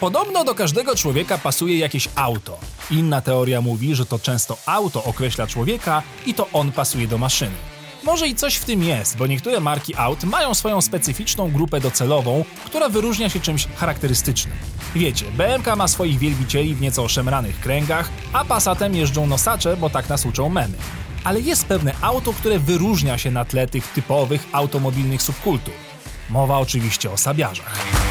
Podobno do każdego człowieka pasuje jakieś auto. Inna teoria mówi, że to często auto określa człowieka i to on pasuje do maszyny. Może i coś w tym jest, bo niektóre marki aut mają swoją specyficzną grupę docelową, która wyróżnia się czymś charakterystycznym. Wiecie, BMK ma swoich wielbicieli w nieco oszemranych kręgach, a Passatem jeżdżą nosacze, bo tak nas uczą memy. Ale jest pewne auto, które wyróżnia się na tle tych typowych automobilnych subkultur. Mowa oczywiście o sabiarzach.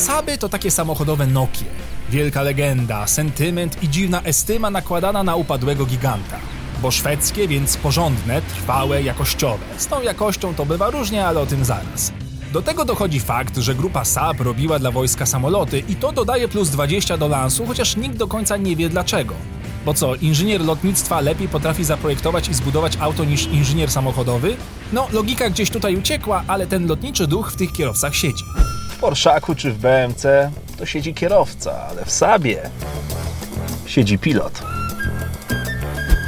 Saby to takie samochodowe Nokie. Wielka legenda, sentyment i dziwna estyma nakładana na upadłego giganta. Bo szwedzkie, więc porządne, trwałe, jakościowe. Z tą jakością to bywa różnie, ale o tym zaraz. Do tego dochodzi fakt, że grupa Saab robiła dla wojska samoloty i to dodaje plus 20 do lansu, chociaż nikt do końca nie wie dlaczego. Bo co, inżynier lotnictwa lepiej potrafi zaprojektować i zbudować auto niż inżynier samochodowy? No, logika gdzieś tutaj uciekła, ale ten lotniczy duch w tych kierowcach siedzi. Porszaku czy w BMC to siedzi kierowca, ale w Sabie siedzi pilot.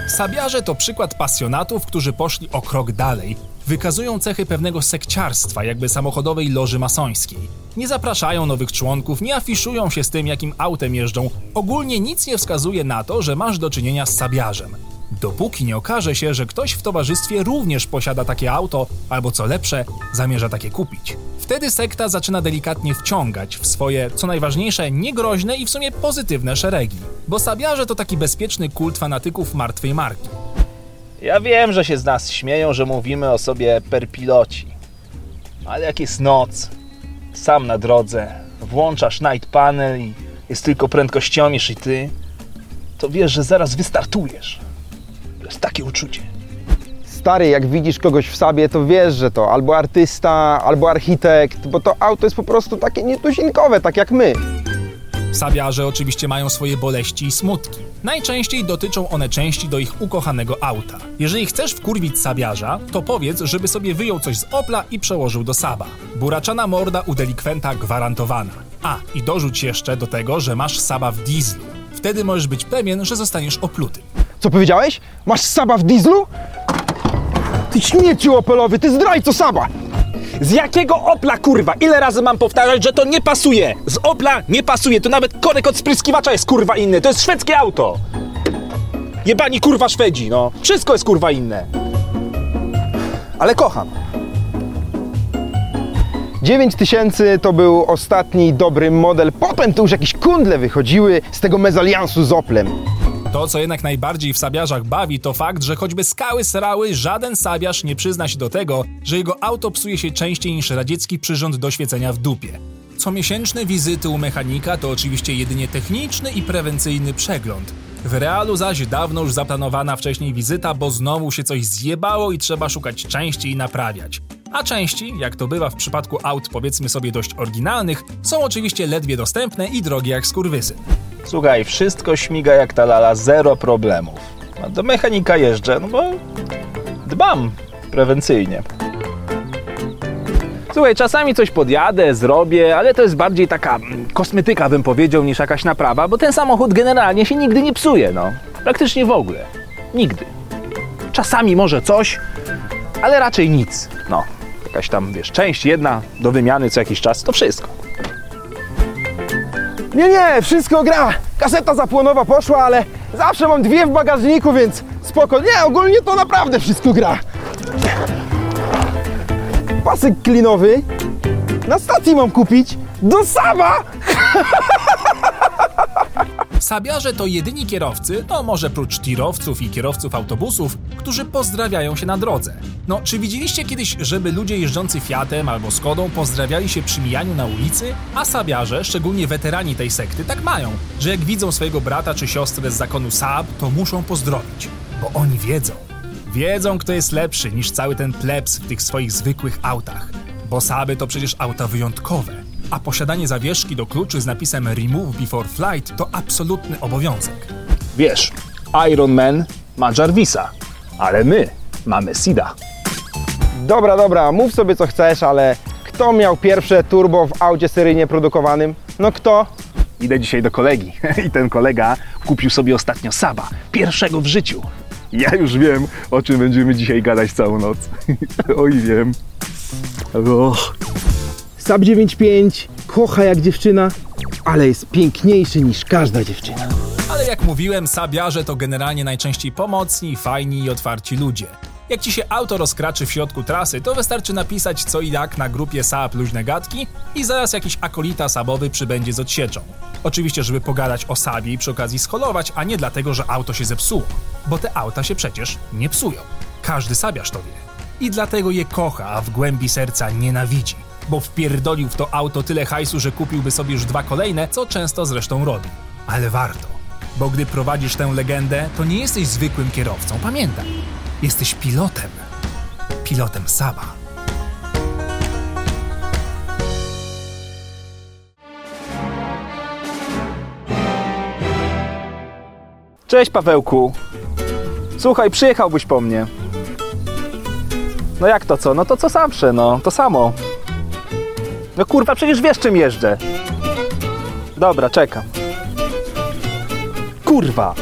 Sabiarze to przykład pasjonatów, którzy poszli o krok dalej. Wykazują cechy pewnego sekciarstwa, jakby samochodowej loży masońskiej. Nie zapraszają nowych członków, nie afiszują się z tym, jakim autem jeżdżą. Ogólnie nic nie wskazuje na to, że masz do czynienia z sabiarzem. Dopóki nie okaże się, że ktoś w towarzystwie również posiada takie auto, albo co lepsze, zamierza takie kupić. Wtedy sekta zaczyna delikatnie wciągać w swoje, co najważniejsze, niegroźne i w sumie pozytywne szeregi. Bo sabiarze to taki bezpieczny kult fanatyków martwej marki. Ja wiem, że się z nas śmieją, że mówimy o sobie per piloci. Ale jak jest noc, sam na drodze, włączasz night panel i jest tylko prędkościomierz i ty, to wiesz, że zaraz wystartujesz. To jest takie uczucie. Stary, jak widzisz kogoś w sobie, to wiesz, że to albo artysta, albo architekt, bo to auto jest po prostu takie nietuzinkowe, tak jak my. Sabiarze oczywiście mają swoje boleści i smutki. Najczęściej dotyczą one części do ich ukochanego auta. Jeżeli chcesz wkurwić sabiarza, to powiedz, żeby sobie wyjął coś z Opla i przełożył do Saba. Buraczana morda u delikwenta gwarantowana. A, i dorzuć jeszcze do tego, że masz Saba w dieslu. Wtedy możesz być pewien, że zostaniesz opluty. Co powiedziałeś? Masz Saba w dieslu? Ty śmieciu opelowy, ty zdrajco Saba! Z jakiego Opla, kurwa? Ile razy mam powtarzać, że to nie pasuje? Z Opla nie pasuje, to nawet korek od spryskiwacza jest kurwa inny, to jest szwedzkie auto! Jebani kurwa Szwedzi, no. Wszystko jest kurwa inne. Ale kocham. 9000 to był ostatni dobry model, potem to już jakieś kundle wychodziły z tego mezaliansu z Oplem. To, co jednak najbardziej w sabiarzach bawi, to fakt, że choćby skały srały, żaden sabiarz nie przyzna się do tego, że jego auto psuje się częściej niż radziecki przyrząd do świecenia w dupie. Comiesięczne wizyty u mechanika to oczywiście jedynie techniczny i prewencyjny przegląd. W realu zaś dawno już zaplanowana wcześniej wizyta, bo znowu się coś zjebało i trzeba szukać części i naprawiać. A części, jak to bywa w przypadku aut powiedzmy sobie dość oryginalnych, są oczywiście ledwie dostępne i drogie jak skurwysy. Słuchaj, wszystko śmiga jak ta lala, zero problemów. A do mechanika jeżdżę, no bo dbam prewencyjnie. Słuchaj, czasami coś podjadę, zrobię, ale to jest bardziej taka mm, kosmetyka, bym powiedział, niż jakaś naprawa, bo ten samochód generalnie się nigdy nie psuje, no. Praktycznie w ogóle. Nigdy. Czasami może coś, ale raczej nic. No, jakaś tam, wiesz, część jedna do wymiany co jakiś czas, to wszystko. Nie, nie, wszystko gra. Kaseta zapłonowa poszła, ale zawsze mam dwie w bagażniku, więc spoko. Nie, ogólnie to naprawdę wszystko gra. Pasek klinowy na stacji mam kupić do Saba. Sabiarze to jedyni kierowcy, no może prócz tirowców i kierowców autobusów, którzy pozdrawiają się na drodze. No, czy widzieliście kiedyś, żeby ludzie jeżdżący Fiatem albo Skodą pozdrawiali się przy mijaniu na ulicy? A sabiarze, szczególnie weterani tej sekty, tak mają, że jak widzą swojego brata czy siostrę z zakonu Saab, to muszą pozdrowić, bo oni wiedzą. Wiedzą, kto jest lepszy niż cały ten plebs w tych swoich zwykłych autach. Bo Saaby to przecież auta wyjątkowe, a posiadanie zawieszki do kluczy z napisem Remove Before Flight to absolutny obowiązek. Wiesz, Iron Man ma Jarvisa, ale my mamy Sida. Dobra, dobra, mów sobie co chcesz, ale kto miał pierwsze turbo w aucie seryjnie produkowanym? No kto? Idę dzisiaj do kolegi i ten kolega kupił sobie ostatnio Saba, pierwszego w życiu. Ja już wiem, o czym będziemy dzisiaj gadać całą noc. Oj, wiem. Och. Sab 95 kocha jak dziewczyna, ale jest piękniejszy niż każda dziewczyna. Ale jak mówiłem, sabiarze to generalnie najczęściej pomocni, fajni i otwarci ludzie. Jak ci się auto rozkraczy w środku trasy, to wystarczy napisać co i jak na grupie Saab Luźne Gadki i zaraz jakiś akolita sabowy przybędzie z odsieczą. Oczywiście, żeby pogadać o Sabie i przy okazji scholować, a nie dlatego, że auto się zepsuło. Bo te auta się przecież nie psują. Każdy sabiarz to wie. I dlatego je kocha, a w głębi serca nienawidzi. Bo wpierdolił w to auto tyle hajsu, że kupiłby sobie już dwa kolejne, co często zresztą robi. Ale warto. Bo gdy prowadzisz tę legendę, to nie jesteś zwykłym kierowcą, pamiętaj. Jesteś pilotem. Pilotem Saba. Cześć Pawełku. Słuchaj, przyjechałbyś po mnie. No jak to co? No to co zawsze, no. To samo. No kurwa, przecież wiesz czym jeżdżę. Dobra, czekam. Kurwa.